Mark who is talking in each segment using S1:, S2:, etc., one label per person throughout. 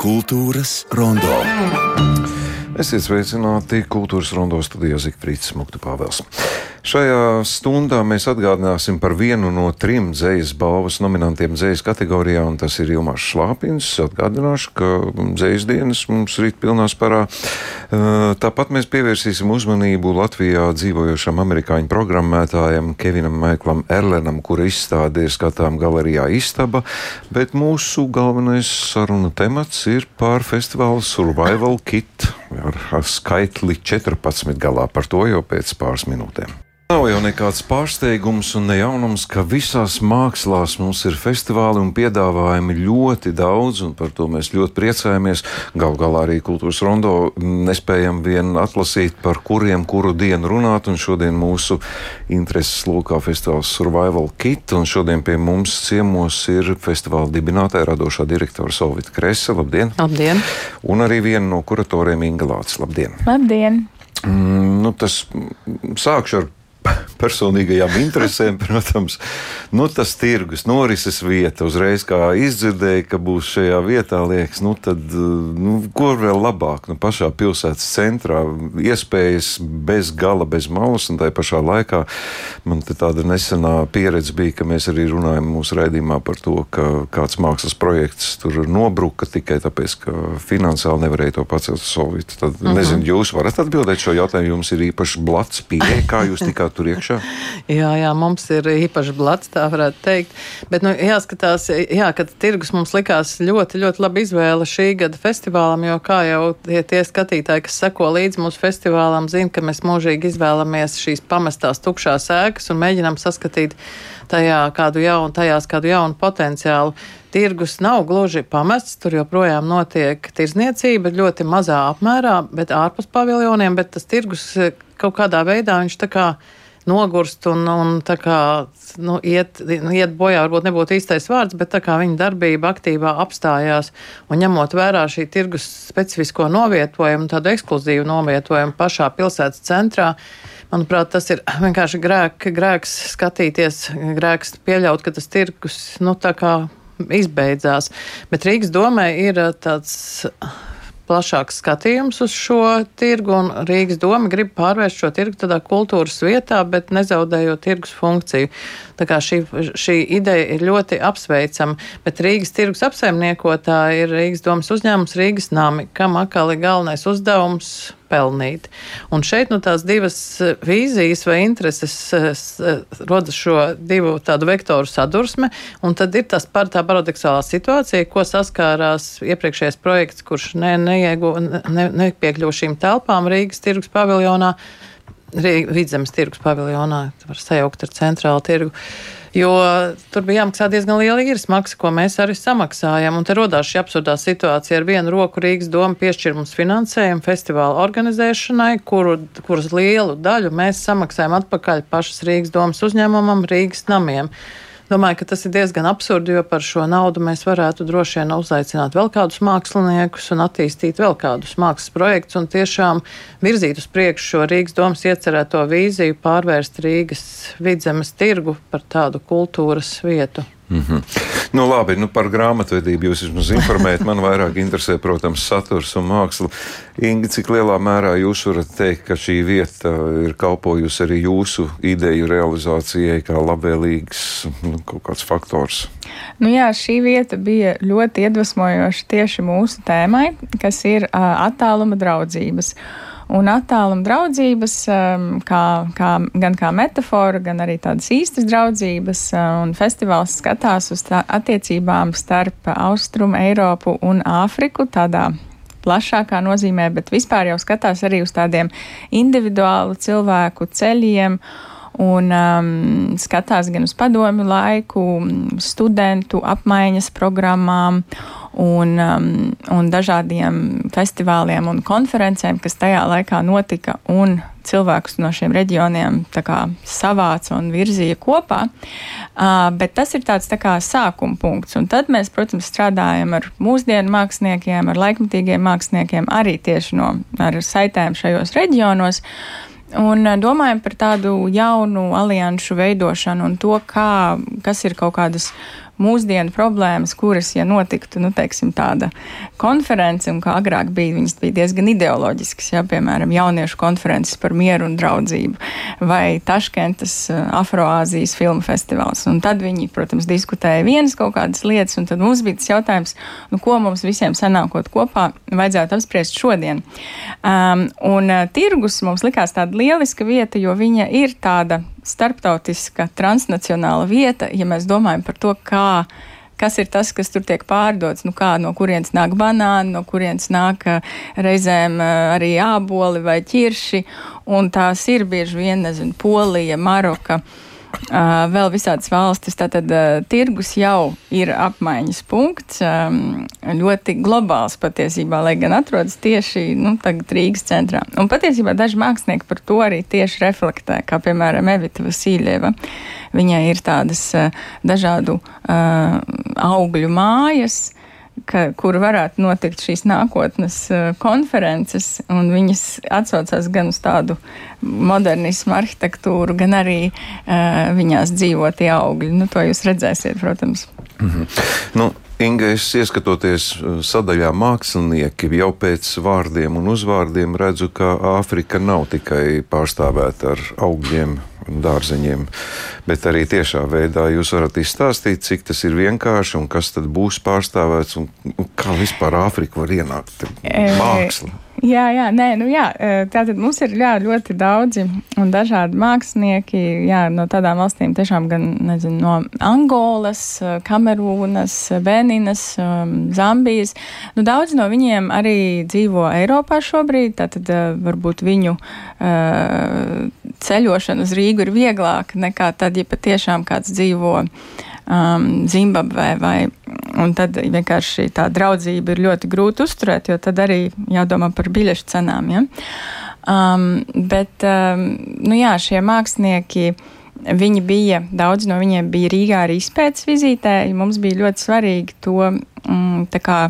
S1: Kultūras rondo.
S2: Esiet sveicināti kultūras rondo studijā Zikfrīds Smuktu Pāvels. Šajā stundā mēs atgādināsim par vienu no trim dzīslas balvas nominantiem dzīslas kategorijā, un tas ir Ilmārs Šlāpins. Atgādināšu, ka dzīslas dienas mums rīt pilnā sparā. Tāpat mēs pievērsīsim uzmanību Latvijā dzīvojošam amerikāņu programmētājam Kevinam Maiklam Erlenam, kura izstāde ir skatām galerijā Istaba, bet mūsu galvenais saruna temats ir par festivālu Survival Kit ar skaitli 14 galā. Par to jau pēc pāris minūtēm. Nav jau nekāds pārsteigums un ne jaunums, ka visās mākslās mums ir festivāli un piedāvājumi ļoti daudz, un par to mēs ļoti priecājamies. Galu galā arī kultūras rondo nespējam vien atlasīt, par kuriem kuru dienu runāt, un šodien mūsu intereses lokā festivāls Survival Kit, un šodien pie mums ciemos ir festivāla dibinātāja radošā direktora Solvita Krese. Labdien!
S3: Labdien!
S2: Un arī viena no kuratoriem Inga Lācis. Labdien!
S3: Labdien!
S2: Mm, nu, tas sākšu ar personīgajām interesēm, protams, nu, tas tirgus, norises vieta. Uzreiz, kā izdzirdēju, ka būs šajā vietā, liekas, nu, tad, nu, kur vēl labāk, nu, pašā pilsētas centrā, iespējas bez gala, bez malas, un tā pašā laikā man tāda nesenā pieredze bija, ka mēs arī runājam mūsu raidījumā par to, ka kāds mākslas projekts tur nobruka tikai tāpēc, ka finansiāli nevarēja to pacelt solvīt. Tad, uh mhm. -huh. nezinu, jūs varat atbildēt šo jautājumu, jums ir īpaši blats pieeja, kā jūs tikāt tur iekšā?
S3: jā, jā, mums ir īpaši blats, tā varētu teikt. Bet, nu, jāskatās, jā, ka tirgus mums likās ļoti, ļoti labi izvēle šī gada festivālam, jo kā jau tie, tie skatītāji, kas seko līdzi mūsu festivālam, zina, ka mēs mūžīgi izvēlamies šīs pamestās tukšās ēkas un mēģinām saskatīt tajā kādu jaunu, tajās kādu jaunu potenciālu. Tirgus nav gluži pamests, tur joprojām notiek tirzniecība ļoti mazā apmērā, bet ārpus paviljoniem, bet tas tirgus kaut kādā veidā viņš tā kā nogurst un, un tā kā nu, iet, nu, iet bojā, varbūt nebūtu īstais vārds, bet tā kā viņa darbība aktīvā apstājās un ņemot vērā šī tirgus specifisko novietojumu, tādu ekskluzīvu novietojumu pašā pilsētas centrā. Manuprāt, tas ir vienkārši grēk, grēks skatīties, grēks pieļaut, ka tas tirgus, nu, tā kā izbeidzās. Bet Rīgas domē ir tāds plašāks skatījums uz šo tirgu, un Rīgas doma grib pārvērst šo tirgu tādā kultūras vietā, bet nezaudējot tirgus funkciju. Tā kā šī, šī ideja ir ļoti apsveicama, bet Rīgas tirgus apsaimniekotāji ir Rīgas domas uzņēmums Rīgas nami, kam atkal ir galvenais uzdevums pelnīt. Un šeit nu, tās divas vīzijas vai intereses rodas šo divu tādu vektoru sadursme, un tad ir tas par tā paradoxālā situācija, ko saskārās iepriekšējais projekts, kurš ne, neiegu, ne, nepiekļuva šīm telpām Rīgas tirgus paviljonā. Vidzemes tirgus paviljonā, var sajaukt ar centrālu tirgu. Jo tur bija jāmaksā diezgan liela īres maksa, ko mēs arī samaksājam. Un te rodās šī absurdā situācija ar vienu roku Rīgas doma piešķir mums finansējumu festivāla organizēšanai, kuru, kuras lielu daļu mēs samaksājam atpakaļ pašas Rīgas domas uzņēmumam, Rīgas namiem. Domāju, ka tas ir diezgan absurdi, jo par šo naudu mēs varētu droši vien uzaicināt vēl kādus māksliniekus un attīstīt vēl kādus mākslas projektus un tiešām virzīt uz priekšu šo Rīgas domas iecerēto vīziju, pārvērst Rīgas vidzemes tirgu par tādu kultūras vietu.
S2: Mm -hmm. nu, labi, nu, par grāmatvedību jūs vismaz informējat. Man vairāk interesē, protams, saturs un māksla. Inga, cik lielā mērā jūs varat teikt, ka šī vieta ir kalpojusi arī jūsu ideju realizācijai kā labvēlīgs nu, kaut kāds faktors?
S4: Nu jā, šī vieta bija ļoti iedvesmojoša tieši mūsu tēmai, kas ir uh, attāluma draudzības. Un attāluma draudzības, um, kā, kā, gan kā metāfora, gan arī tādas īstas draudzības, uh, un festivāls skatās uz tā attiecībām starp Austrumu, Eiropu un Āfriku tādā plašākā nozīmē, bet vispār jau skatās arī uz tādiem individuālu cilvēku ceļiem un um, skatās gan uz padomju laiku, studentu apmaiņas programmām un, um, un dažādiem festivāliem un konferencēm, kas tajā laikā notika, un cilvēkus no šiem reģioniem savāca un virzīja kopā. Uh, bet tas ir tāds tā kā sākuma punkts. Un tad mēs, protams, strādājam ar mūsdienu māksliniekiem, ar laikmatīgiem māksliniekiem, arī tieši no saitēm šajos reģionos. Un domājam par tādu jaunu alianšu veidošanu un to, kā, kas ir kaut kādas mūsdienu problēmas, kuras, ja notiktu, nu, teiksim, tāda konference, un kā agrāk bija, viņas bija diezgan ideoloģiskas, ja, piemēram, jauniešu konferences par mieru un draudzību vai Taškentas uh, Afroāzijas filmu festivāls. Un tad viņi, protams, diskutēja vienas kaut kādas lietas, un tad mums bija tas jautājums, nu, ko mums visiem sanākot kopā vajadzētu apspriest šodien. Um, un uh, tirgus mums likās tāda lieliska vieta, jo viņa ir tāda starptautiska, transnacionāla vieta, ja mēs domājam par to, kā kas ir tas, kas tur tiek pārdots, nu kā, no kurienes nāk banāni, no kurienes nāk uh, reizēm uh, arī āboli vai ķirši, un tās ir bieži vien, nezinu, Polija, Maroka. Uh, vēl visādas valstis. Tātad uh, tirgus jau ir apmaiņas punkts, um, ļoti globāls patiesībā, lai gan atrodas tieši nu, Rīgas centrā. Un patiesībā daži mākslinieki par to arī tieši reflektē, kā piemēram Evita Vasiljeva. Viņai ir tādas uh, dažādu uh, augļu mājas, ka, kur varētu notikt šīs nākotnes uh, konferences, un viņas atsaucās gan uz tādu modernismu arhitektūru, gan arī uh, viņās dzīvo tie augļi. Nu, to jūs redzēsiet, protams.
S2: Mm -hmm. nu. Inga, es ieskatoties uh, sadaļā mākslinieki, jau pēc vārdiem un uzvārdiem redzu, ka Āfrika nav tikai pārstāvēta ar augļiem, dārzeņiem, bet arī tiešā veidā jūs varat izstāstīt, cik tas ir vienkārši un kas tad būs pārstāvēts un kā vispār Āfrika var ienākt māksla.
S4: Jā, jā, nē, nu jā, tātad mums ir jā, ļoti daudzi un dažādi mākslinieki jā, no tādām valstīm, tiešām gan nezinu, no Angolas, Kamerūnas, Beninas, Zambijas. Nu, daudzi no viņiem arī dzīvo Eiropā šobrīd, tātad varbūt viņu ceļošana uz Rīgu ir vieglāka nekā tad, ja patiešām kāds dzīvo um, Zimbabvē. Vai, un tad vienkārši tā draudzība ir ļoti grūti uzturēt, jo tad arī jādomā par biļešu cenām. Ja? Um, bet, um, nu jā, šie mākslinieki. Viņi bija, daudz no viņiem bija Rīgā arī izpētes vizītē. Mums bija ļoti svarīgi to mm, kā,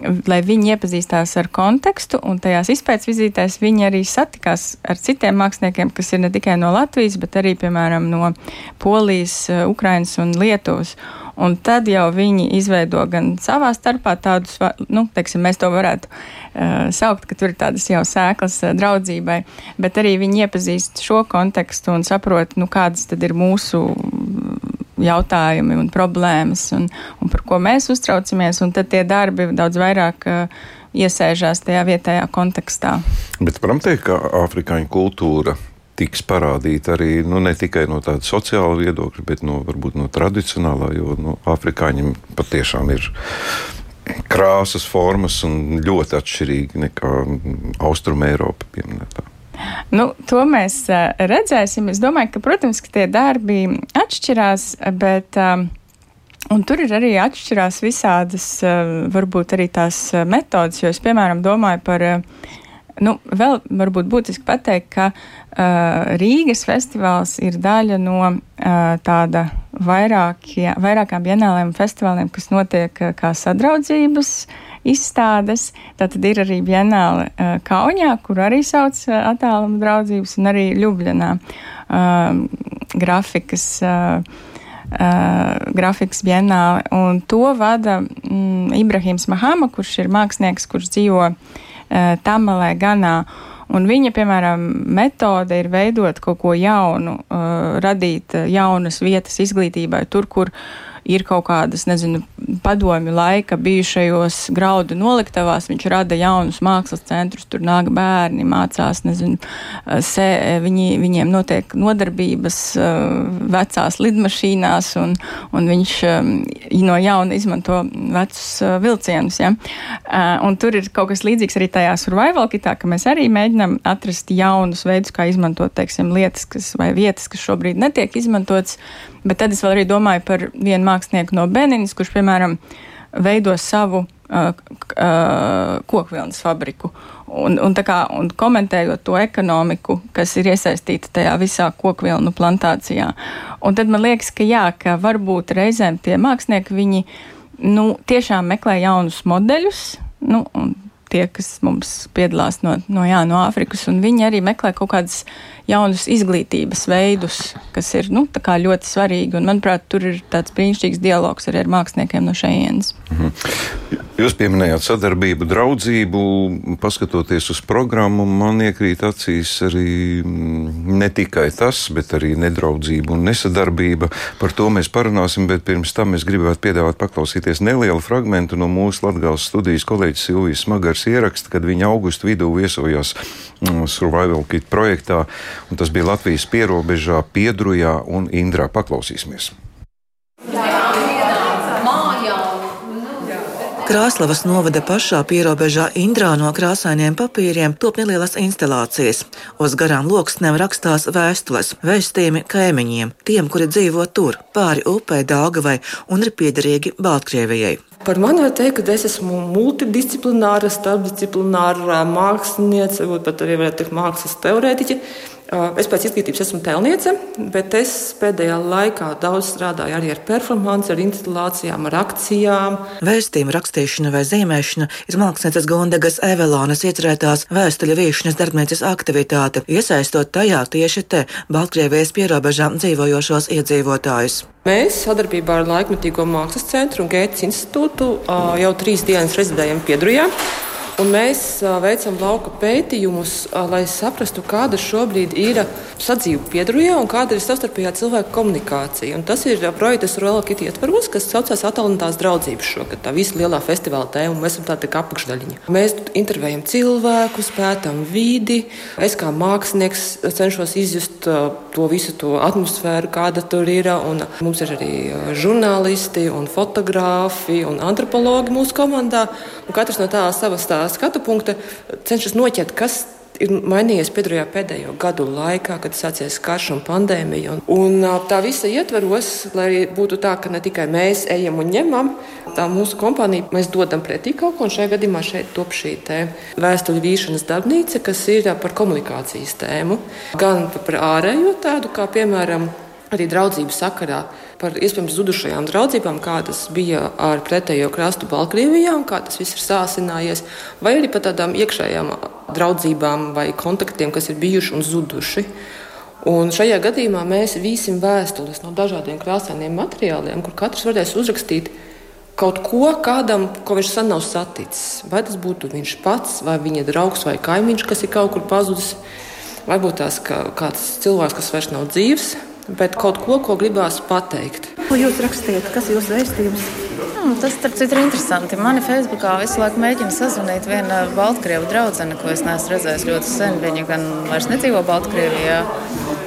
S4: lai viņi iepazīstās ar kontekstu, un tajās izpētes vizītēs viņi arī satikās ar citiem māksliniekiem, kas ir ne tikai no Latvijas, bet arī, piemēram, no Polijas, Ukrainas un Lietuvas. Un tad jau viņi izveido gan savā starpā tādus, nu, teiksim, mēs to varētu uh, saukt, ka tur ir tādas jau sēklas uh, draudzībai, bet arī viņi iepazīst šo kontekstu un saprot, nu, kādas tad ir mūsu jautājumi un problēmas, un, un par ko mēs uztraucamies, un tad tie darbi daudz vairāk uh, iesēžās tajā vietējā kontekstā.
S2: Bet varam teikt, ka afrikāņu kultūra tiks parādīta arī nu, ne tikai no tāda sociāla viedokļa, bet no, varbūt no tradicionālā, jo nu, afrikāņiem patiešām ir krāsas, formas un ļoti atšķirīgi nekā Austrum Eiropa pieminētā.
S4: Nu, to mēs redzēsim. Es domāju, ka, protams, ka tie darbi atšķirās, bet. Un tur ir arī atšķirās visādas, varbūt arī tās metodas, jo es, piemēram, domāju par Nu, vēl varbūt būtiski pateikt, ka uh, Rīgas festivāls ir daļa no uh, tāda vairākie, vairākām bienālēm un festivāliem, kas notiek uh, kā sadraudzības izstādes. Tātad ir arī bienāle uh, Kaunijā, kur arī sauc uh, attāluma draudzības, un arī Ljubljanā uh, grafikas. Uh, Uh, grafikas bienāli, un to vada mm, Ibrahims Mahama, kurš ir mākslinieks, kurš dzīvo uh, Eh, Tamalē ganā. Un viņa, piemēram, metode ir veidot kaut ko jaunu, uh, radīt jaunas vietas izglītībai, tur, kur uh, ir kaut kādas, nezinu, padomju laika bijušajos graudu noliktavās. Viņš rada jaunus mākslas centrus, tur nāk bērni, mācās, nezinu, se, viņi, viņiem notiek nodarbības vecās lidmašīnās, un, un viņš no jauna izmanto vecus vilcienus. Ja? Un tur ir kaut kas līdzīgs arī tajā survival kitā, ka mēs arī mēģinam atrast jaunus veidus, kā izmantot, teiksim, lietas, kas vai vietas, kas šobrīd netiek izmantotas Bet tad es vēl arī domāju par vienu mākslinieku no Beninas, kurš, piemēram, veido savu uh, uh, kokvilnas fabriku. Un, un, kā, un komentējot to ekonomiku, kas ir iesaistīta tajā visā kokvilnu plantācijā. Un tad man liekas, ka jā, ka varbūt reizēm tie mākslinieki, viņi nu, tiešām meklē jaunus modeļus, nu, un tie, kas mums piedalās no, no, jā, no Āfrikas, un viņi arī meklē kaut kādas jaunus izglītības veidus, kas ir nu, ļoti svarīgi. Un, manuprāt, tur ir tāds brīnišķīgs dialogs arī ar māksliniekiem no šejienes.
S2: Mhm. Jūs pieminējāt sadarbību, draudzību. Paskatoties uz programmu, man iekrīt acīs arī mm, ne tikai tas, bet arī nedraudzība un nesadarbība. Par to mēs parunāsim, bet pirms tam es gribētu piedāvāt paklausīties nelielu fragment no mūsu Latvijas studijas kolēģis Silvijas Smagars ieraksta, kad viņa augustu vidū viesojās mm, Survival Kit projektā, un tas bija Latvijas pierobežā, Piedrujā un Indrā. Paklausīsimies!
S5: Krāslavas novada pašā pierobežā Indrā no krāsainiem papīriem top nelielas instalācijas. Uz garām loksnēm rakstās vēstules, vēstījumi kaimiņiem, tiem, kuri dzīvo tur, pāri upē Dāgavai un ir piederīgi Baltkrievijai.
S6: Par mani var teikt, ka es esmu multidisciplināra, starpdisciplināra māksliniece, pat arī varētu teikt mākslas teorētiķe. Es pēc izglītības esmu tēlniece, bet es pēdējā laikā daudz strādāju arī ar performanci, ar instalācijām, ar akcijām.
S5: Vēstījumu rakstīšana vai zīmēšana ir mākslinieces Gondegas Evelānas iecerētās vēstuļu vīšanas darbnīcas aktivitāte, iesaistot tajā tieši te Baltkrievijas pierobežām dzīvojošos iedzīvotājus.
S6: Mēs sadarbībā ar Laikmetīgo mākslas centru un Gētas institūtu jau trīs dienas rezidējam Piedrujā. Un mēs veicam lauka pētījumus, lai saprastu, kāda šobrīd ir sadzīve Piedrujā un kāda ir savstarpējā cilvēka komunikācija. Un tas ir projekts Rolakita ietvaros, kas saucās Atalantās draudzības šogad. Tā visa lielā festivāla tēma, un mēs esam tāda kā apakšdaļiņa. Mēs intervējam cilvēkus, pētām vidi. Es kā mākslinieks cenšos izjust to visu to atmosfēru, kāda tur ir. Un mums ir arī žurnālisti un fotogrāfi un antropologi mūsu komandā. Un katrs no tā savas tās skatu punkta cenšas noķert, kas ir mainījies Piedrujā pēdējo gadu laikā, kad sācies karš un pandēmija. Un, un tā visa ietveros, lai būtu tā, ka ne tikai mēs ejam un ņemam, tā mūsu kompānija, mēs dodam pretī kaut ko, un šajā gadījumā šeit top šī vēstuļu vīšanas darbnīca, kas ir par komunikācijas tēmu, gan par ārējo tādu, kā piemēram arī draudzību sakarā par iespējams zudušajām draudzībām, kādas bija ar pretējo krastu Baltkrievijā un kā tas viss ir sāsinājies, vai arī par tādām iekšējām draudzībām vai kontaktiem, kas ir bijuši un zuduši. Un šajā gadījumā mēs vīsim vēstules no dažādiem krāsainiem materiāliem, kur katrs varēs uzrakstīt kaut ko kādam, ko viņš sen nav saticis. Vai tas būtu viņš pats, vai viņa draugs, vai kaimiņš, kas ir kaut kur pazudis, vai būtu tās kāds cilvēks, kas vairs nav dzīves bet kaut ko, ko gribās pateikt.
S7: Ko jūs rakstījat? Kas ir jūsu vēstījums?
S8: Hmm, tas, starp citu, ir interesanti. Mani Facebookā visu laiku mēģina sazvanīt viena Baltkrievu draudzene, ko es neesmu redzējis ļoti sen. Viņa gan vairs nedzīvo Baltkrievijā,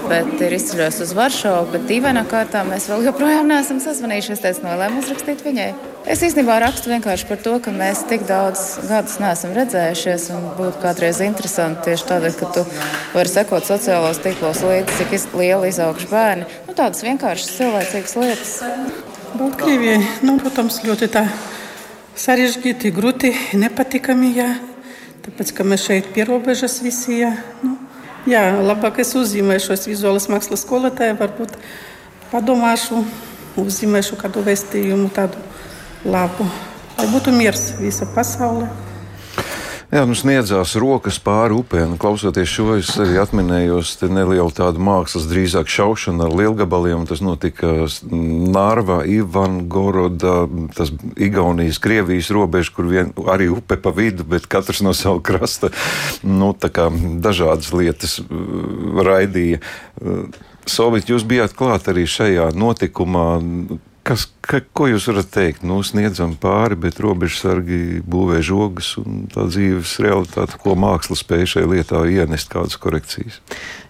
S8: bet ir izceļojusi uz Varšavu. Bet dīvainā kārtā mēs vēl joprojām neesam sazvanījuši. Es teicu, nolēmu uzrakstīt viņai. Es īstenībā rakstu vienkārši par to, ka mēs tik daudz gadus neesam redzējušies būtu kādreiz interesanti tieši tādēļ, ka tu vari sekot sociālos tīklos līdzi, cik iz, liela izauguši bērni. Nu, tādas vienkāršas cilvēcīgas lietas.
S7: Baltkrievijai, nu, protams, ļoti tā sarežģīti, grūti, nepatikami. Jā. Tāpēc, ka mēs šeit pierobežas visi. Jā, nu, jā labāk es uzzīmēšu vizuālas mākslas skolotāju, varbūt padomāšu, uzzīmēšu kādu vēstījumu tādu labu, lai būtu miers visa pasaulē.
S2: Jā, nu sniedzās rokas pāri upē, un klausoties šo, es arī atminējos nelielu tādu mākslas, drīzāk šaušanu ar lielgabaliem. Tas notika Nārvā, Ivangorodā, tas Igaunijas, Krievijas robeža, kur vien arī upe pa vidu, bet katrs no sava krasta, nu, tā kā dažādas lietas uh, raidīja. Uh, Sovit, jūs bijāt klāt arī šajā notikumā. Kas, ka, ko jūs varat teikt? Nu, sniedzam pāri, bet robežsargi būvē žogas un tā dzīves realitāte, ko māksla spēja šajā lietā ienest, kādas korekcijas.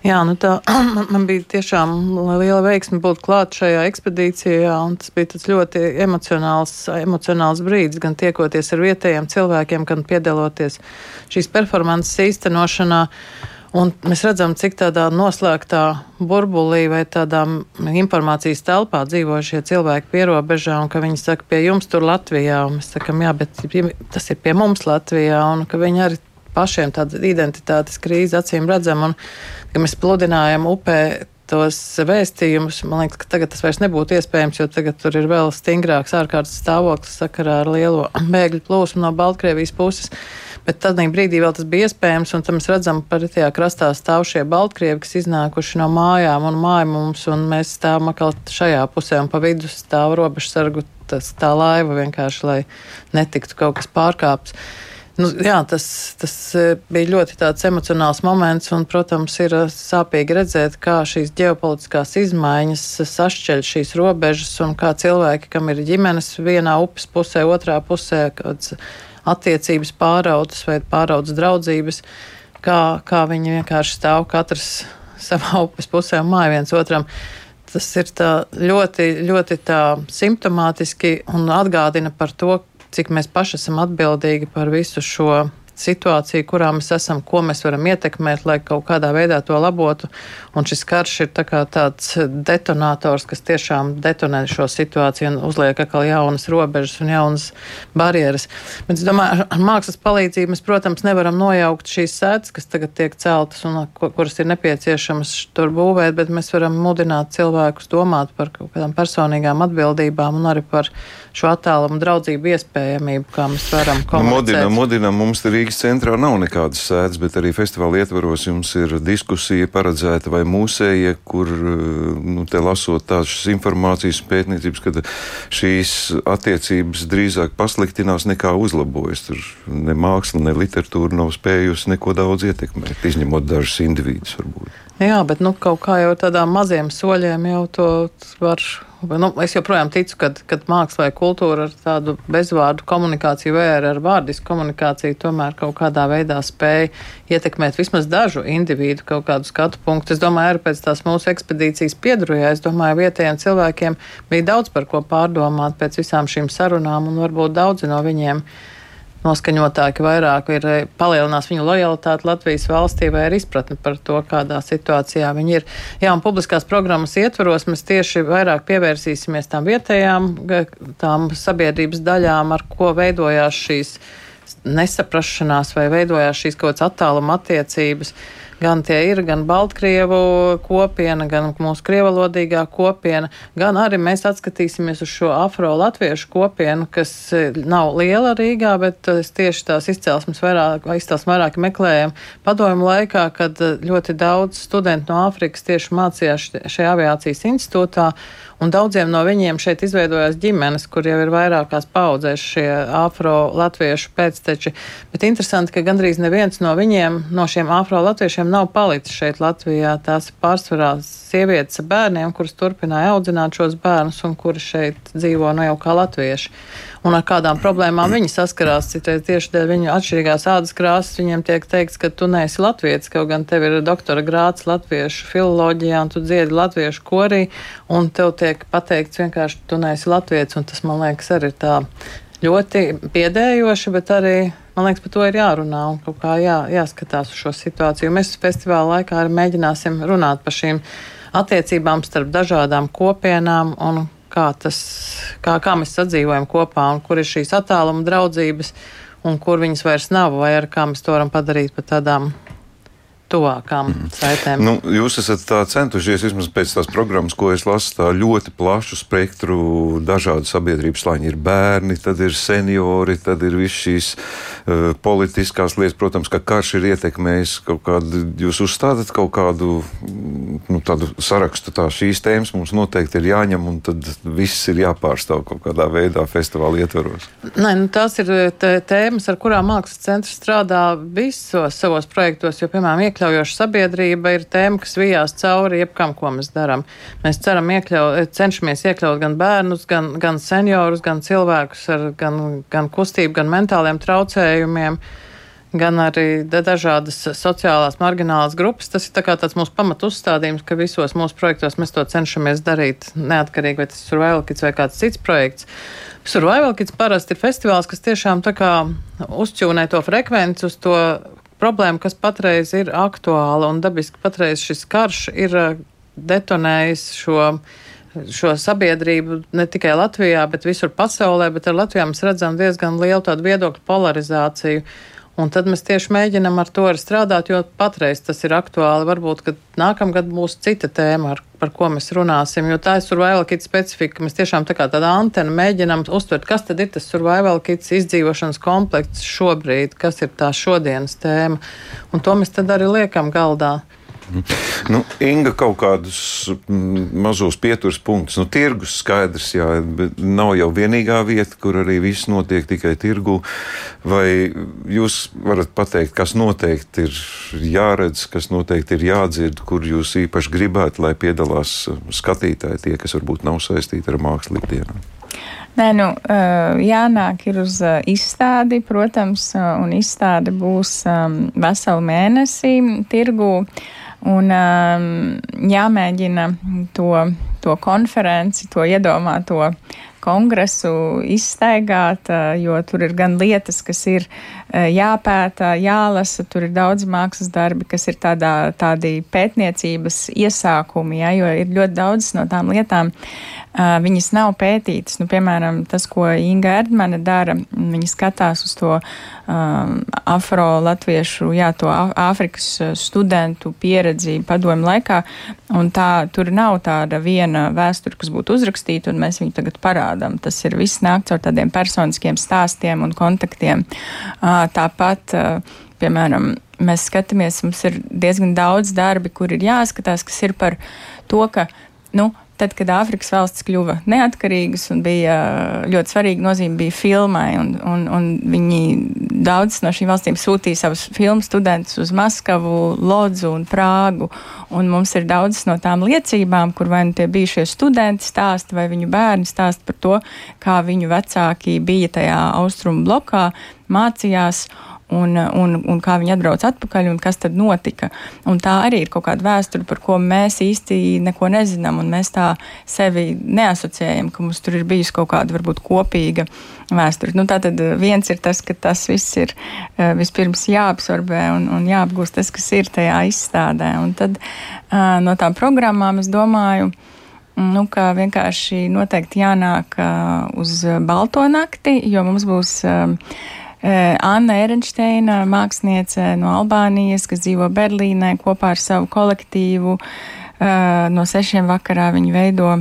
S3: Jā, nu tā man, bija tiešām liela veiksme būt klāt šajā ekspedīcijā, un tas bija tas ļoti emocionāls, emocionāls brīdis, gan tiekoties ar vietējiem cilvēkiem, gan piedaloties šīs performances īstenošanā. Un mēs redzam, cik tādā noslēgtā burbulī vai tādā informācijas telpā dzīvo šie cilvēki pierobežā, un ka viņi saka, pie jums tur Latvijā, un mēs sakam, jā, bet tas ir pie mums Latvijā, un ka viņi arī pašiem tāda identitātes krīze acīm redzam, un ka mēs pludinājam upē tos vēstījumus. Man liekas, ka tagad tas vairs nebūtu iespējams, jo tagad tur ir vēl stingrāks ārkārtas stāvoklis sakarā ar lielo bēgļu plūsmu no Baltkrievijas puses. Bet tādā brīdī vēl tas bija iespējams, un mēs redzam, ka tajā krastā stāv šie Baltkrievi, kas iznākuši no mājām un māja mums, un mēs stāvam atkal šajā pusē, un pa vidu stāv robežsargu tas, tā laiva vienkārši, lai netiktu kaut kas pārkāpts. Nu, jā, tas, tas e, bija ļoti emocionāls moments, un, protams, ir e, sāpīgi redzēt, kā šīs ģeopolitiskās izmaiņas sašķeļ šīs robežas, un kā cilvēki, kam ir ģimenes vienā upes pusē, otrā pusē, kādas attiecības pāraudzes vai pāraudzes draudzības, kā, kā viņi vienkārši stāv katrs savā upes pusē un māja viens otram. Tas ir ļoti, ļoti simptomātiski un atgādina par to, cik mēs paši esam atbildīgi par visu šo situāciju, kurā mēs esam, ko mēs varam ietekmēt, lai kaut kādā veidā to labotu. Un šis karš ir tā tāds detonators, kas tiešām detonē šo situāciju un uzliek atkal jaunas robežas un jaunas barjeras. Bet es domāju, ar mākslas palīdzību mēs, protams, nevaram nojaukt šīs sēdes, kas tagad tiek celtas un kuras ir nepieciešamas tur būvēt, bet mēs varam mudināt cilvēkus domāt par kaut kādām personīgām atbildībām un arī par šo attālumu draudzību iespējamību, kā mēs varam komunicēt. Nu,
S2: modinam, modinam, mums te Rīgas centrā nav nekādas sēdes, bet arī festivāla ietvaros jums ir diskusija paredzēta vai mūsēja, kur, nu, te lasot tādas informācijas pētniecības, ka šīs attiecības drīzāk pasliktinās nekā uzlabojas. Tur ne māksla, ne literatūra nav spējusi neko daudz ietekmēt, izņemot dažus individus varbūt.
S3: Jā, bet nu, kaut kā jau tādām maziem soļiem jau to var. Nu, es joprojām ticu, ka māksla vai kultūra ar tādu bezvārdu komunikāciju vai ar, vārdisku komunikāciju tomēr kaut kādā veidā spēja ietekmēt vismaz dažu individu kaut kādu skatu punktu. Es domāju, arī pēc tās mūsu ekspedīcijas piedrujā, es domāju, vietējiem cilvēkiem bija daudz par ko pārdomāt pēc visām šīm sarunām, un varbūt daudzi no viņiem noskaņotāki vairāk ir eh, palielinās viņu lojalitāti Latvijas valstī vai ir izpratni par to, kādā situācijā viņi ir. Jā, un publiskās programmas ietvaros mēs tieši vairāk pievērsīsimies tām vietējām, tām sabiedrības daļām, ar ko veidojās šīs nesaprašanās vai veidojās šīs kaut kādas attāluma attiecības. Gan tie ir, gan Baltkrievu kopiena, gan mūsu krievalodīgā kopiena, gan arī mēs atskatīsimies uz šo afro-latviešu kopienu, kas e, nav liela Rīgā, bet e, tieši tās izcelsmes vairāk, izcelsmes vairāk meklējam padomu laikā, kad e, ļoti daudz studentu no Āfrikas tieši mācījās šajā aviācijas institūtā. Un daudziem no viņiem šeit izveidojās ģimenes, kur jau ir vairākās paudzēs šie afro-latviešu pēcteči. Bet interesanti, ka gandrīz neviens no viņiem, no šiem afro-latviešiem, nav palicis šeit Latvijā. Tās ir pārsvarā sievietes ar bērniem, kuras turpināja audzināt šos bērnus un kuri šeit dzīvo no nu jau kā latvieši un ar kādām problēmām viņi saskarās. Citreiz tieši dēļ viņu atšķirīgās ādas krāsas viņiem tiek teikts, ka tu neesi latviečs, kaut gan tev ir doktora grāts latviešu filoloģijā, un tu dziedi latviešu korī, un tev tiek pateikts vienkārši, tu neesi latviečs, un tas man liekas arī tā ļoti biedējoši, bet arī man liekas, par to ir jārunā un kaut kā jā, jāskatās uz šo situāciju. Mēs festivāla laikā arī mēģināsim runāt par šīm attiecībām starp dažādām kopienām un kā, tas, kā, kā mēs sadzīvojam kopā un kur ir šīs attāluma draudzības un kur viņas vairs nav, vai ar kā mēs to varam padarīt par tādām tuvākām mm. saitēm.
S2: Nu, jūs esat centušies, vismaz pēc tās programmas, ko es lasu, tā ļoti plašu spektru dažādu sabiedrības slāņu. Ir bērni, tad ir seniori, tad ir viss šīs uh, politiskās lietas. Protams, ka karš ir ietekmējis kaut kādu, jūs uzstādat kaut kādu nu, sarakstu, tā šīs tēmas mums noteikti ir jāņem, un tad viss ir jāpārstāv kaut kādā veidā festivāla ietvaros.
S3: Nē, nu, tās ir tēmas, ar kurām mākslas centrs strādā visos savos projektos, jo, piemēram, iekļūt iekļaujoša sabiedrība ir tēma, kas vijās cauri jebkam, ko mēs darām. Mēs ceram iekļaut, cenšamies iekļaut gan bērnus, gan, gan seniorus, gan cilvēkus ar gan, gan kustību, gan mentāliem traucējumiem gan arī dažādas sociālās marginālas grupas. Tas ir tā tāds mūsu pamatu uzstādījums, ka visos mūsu projektos mēs to cenšamies darīt neatkarīgi, vai tas ir Survival Kids vai kāds cits projekts. Survival Kids parasti ir festivāls, kas tiešām tā kā uzķūnē to frekvenci uz to problēma, kas patreiz ir aktuāla un dabiski patreiz šis karš ir eh, detonējis šo šo sabiedrību ne tikai Latvijā, bet visur pasaulē, bet ar Latvijā mēs redzam diezgan lielu tādu viedokļu polarizāciju. Un tad mēs tieši mēģinam ar to arī strādāt, jo patreiz tas ir aktuāli. Varbūt, ka nākamgad būs cita tēma, ar par ko mēs runāsim, jo tā ir survival kit specifika. Mēs tiešām tā kā tāda antena mēģinām uztvert, kas tad ir tas survival kits izdzīvošanas komplekts šobrīd, kas ir tā šodienas tēma. Un to mēs tad arī liekam galdā.
S2: Nu, Inga kaut kādus mm, mazos pieturas punktus. Nu, tirgus skaidrs, jā, bet nav jau vienīgā vieta, kur arī viss notiek tikai tirgu. Vai jūs varat pateikt, kas noteikti ir jāredz, kas noteikti ir jādzird, kur jūs īpaši gribētu, lai piedalās skatītāji, tie, kas varbūt nav saistīti ar mākslu ikdienā?
S4: Nē, nu, jānāk ir uz izstādi, protams, un izstāde būs veselu mēnesi tirgū. Un um, jāmēģina to, to konferenci, to iedomāto kongresu izstaigāt, jo tur ir gan lietas, kas ir jāpēta, jālasa, tur ir daudz mākslas darbi, kas ir tādā, tādi pētniecības iesākumi, ja, jo ir ļoti daudz no tām lietām, viņas nav pētītas. Nu, piemēram, tas, ko Inga Erdmane dara, viņa skatās uz to um, afro-latviešu, jā, to Āfrikas studentu pieredzi padomu laikā, un tā tur nav tāda viena vēsture, kas būtu uzrakstīta, un mēs viņu tagad parādām. Tas ir viss nāk caur tādiem personiskiem stāstiem un kontaktiem. Tāpat, piemēram, mēs skatāmies, mums ir diezgan daudz darbi, kur ir jāskatās, kas ir par to, ka, nu, tad, kad Āfrikas valsts kļuva neatkarīgas un bija ļoti svarīga nozīme bija filmai, un, un, un viņi daudzas no šīm valstīm sūtīja savus filmu studentus uz Maskavu, Lodzu un Prāgu, un mums ir daudzas no tām liecībām, kur vai nu tie bijušie studenti stāsta, vai viņu bērni stāsta par to, kā viņu vecāki bija tajā austrumu blokā, mācījās un, un, un kā viņi atbrauc atpakaļ un kas tad notika. Un tā arī ir kaut kāda vēsture, par ko mēs īsti neko nezinām, un mēs tā sevi neasociējam, ka mums tur ir bijusi kaut kāda varbūt kopīga vēsture. Nu, tātad viens ir tas, ka tas viss ir uh, vispirms jāabsorbē un, un jāapgūst tas, kas ir tajā izstādē. Un tad uh, no tām programmām es domāju, Nu, ka vienkārši noteikti jānāk uh, uz balto nakti, jo mums būs Eh, Anna Ehrensteina, māksliniece no Albānijas, kas dzīvo Berlīnē kopā ar savu kolektīvu. Eh, no sešiem vakarā viņi veido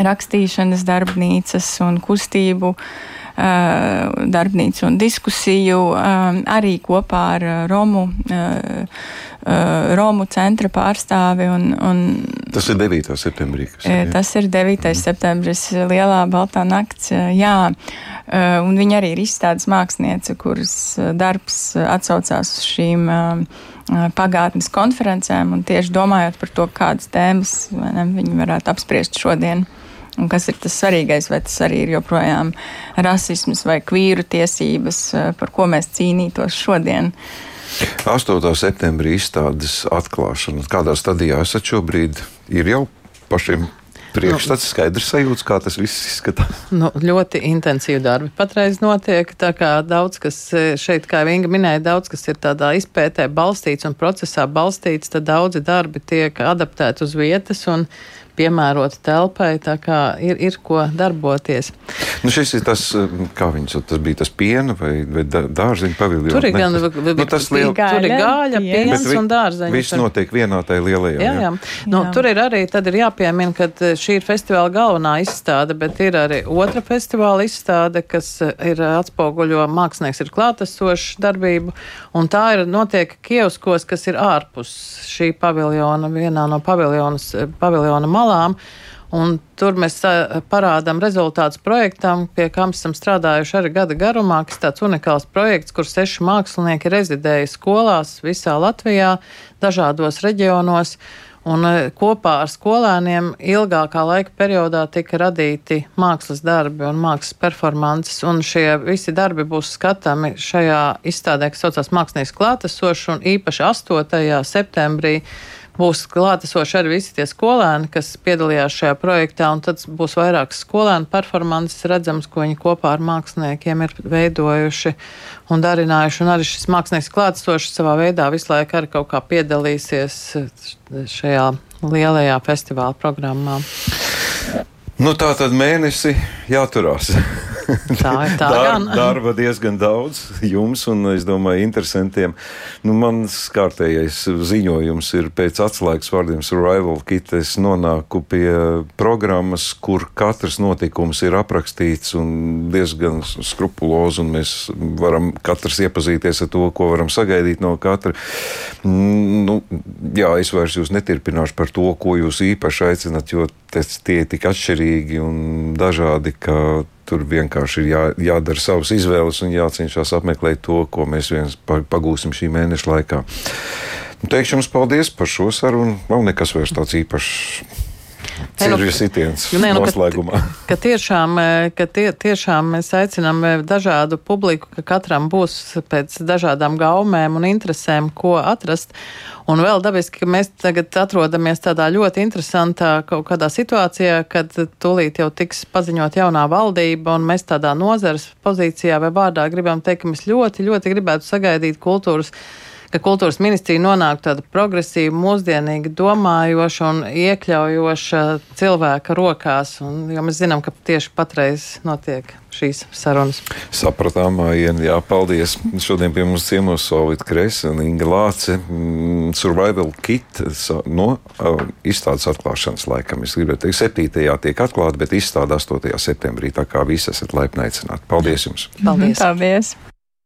S4: rakstīšanas darbnīcas un kustību eh, darbnīcu un diskusiju arī kopā ar Romu uh, Romu centra pārstāvi. Un, un,
S2: tas ir 9. septembrī. Ir,
S4: jā. tas ir 9. Mm. septembris, Lielā Baltā nakts. Jā, uh, un viņa arī ir izstādes māksliniece, kuras darbs atsaucās uz šīm uh, pagātnes konferencēm, un tieši domājot par to, kādas tēmas ne, viņi varētu apspriest šodien. Un kas ir tas svarīgais, vai tas arī ir joprojām rasisms vai kvīru tiesības, par ko mēs cīnītos šodien. Uh,
S2: 8. septembrī izstādes atklāšana. Kādā stadijā esat šobrīd? Ir jau pašiem priekšstats, nu, skaidrs sajūta, kā tas viss izskatās.
S3: Nu, ļoti intensīvi darbi patreiz notiek. Tā kā daudz, kas e, šeit, kā Vinga minēja, daudz kas ir tādā izpētē balstīts un procesā balstīts, tad daudzi darbi tiek adaptēti uz vietas. Un, piemērota telpai, tā kā ir, ir ko darboties.
S2: Nu šis ir tas, um, kā viņš tas bija, tas piena vai, vai dārziņu paviljons.
S3: Tur ir gan ne, tas, nu, tas liel... tur ir gāļa, piens vi, un dārziņš.
S2: Viss notiek vienā tajā lielajā.
S3: Jā, jā. Nu, jā. Tur ir arī, tad ir jāpiemina, ka uh, šī ir festivāla galvenā izstāde, bet ir arī otra festivāla izstāde, kas uh, ir atspoguļo mākslinieks ir klātesošs darbību, un tā ir notiek Kievskos, kas ir ārpus šī paviljona, vienā no paviljonas, paviljona malā malām. Un tur mēs parādām rezultātus projektam, pie kā esam strādājuši arī gada garumā, kas tāds unikāls projekts, kur seši mākslinieki rezidēja skolās visā Latvijā, dažādos reģionos. Un kopā ar skolēniem ilgākā laika periodā tika radīti mākslas darbi un mākslas performances, un šie visi darbi būs skatāmi šajā izstādē, kas saucās Mākslinieks klātesošs, un īpaši 8. septembrī būs klātesoši arī visi tie skolēni, kas piedalījās šajā projektā, un tad būs vairākas skolēnu performances redzams, ko viņi kopā ar māksliniekiem ir veidojuši un darinājuši. Un arī šis mākslinieks klātesoši savā veidā visu laiku arī kaut kā piedalīsies šajā lielajā festivāla programmā.
S2: Nu, tā tad mēnesi jāturās.
S3: Tā ir tā
S2: Dar,
S3: gan.
S2: darba diezgan daudz jums, un es domāju, interesantiem. Nu, mans kārtējais ziņojums ir pēc atslēgas vārdiem Survival Kit. Es nonāku pie programmas, kur katrs notikums ir aprakstīts un diezgan skrupulozi, un mēs varam katrs iepazīties ar to, ko varam sagaidīt no katra. Nu, jā, es vairs jūs netirpināšu par to, ko jūs īpaši aicinat, jo tie ir tik atšķirīgi un dažādi, ka tur vienkārši ir jā, jādara savas izvēles un jācenšas apmeklēt to, ko mēs viens pagūsim šī mēneša laikā. Nu, teikšu jums paldies par šo sarunu. Nav nekas vairs tāds īpašs. Cirvis sitiens
S3: nē, nu,
S2: noslēgumā.
S3: Ka, ka tiešām, ka tie, tiešām mēs aicinām dažādu publiku, ka katram būs pēc dažādām gaumēm un interesēm, ko atrast. Un vēl dabiski, ka mēs tagad atrodamies tādā ļoti interesantā kaut kādā situācijā, kad tūlīt jau tiks paziņot jaunā valdība, un mēs tādā nozares pozīcijā vai vārdā gribam teikt, ka mēs ļoti, ļoti gribētu sagaidīt kultūras ka kultūras ministrija nonāk tāda progresīva, mūsdienīga, domājoša un iekļaujoša cilvēka rokās. Un, jo mēs zinām, ka tieši patreiz notiek šīs sarunas.
S2: Sapratām, Aien, jā, paldies. Šodien pie mums ciemos Solvita Kresa un Inga Lāce. Mm, Survival Kit no uh, izstādes atklāšanas laikam. Es gribētu teikt, 7. tiek atklāta, bet izstāde 8. septembrī, tā kā visi esat laipni aicināti. Paldies jums!
S3: Paldies!
S4: Paldies.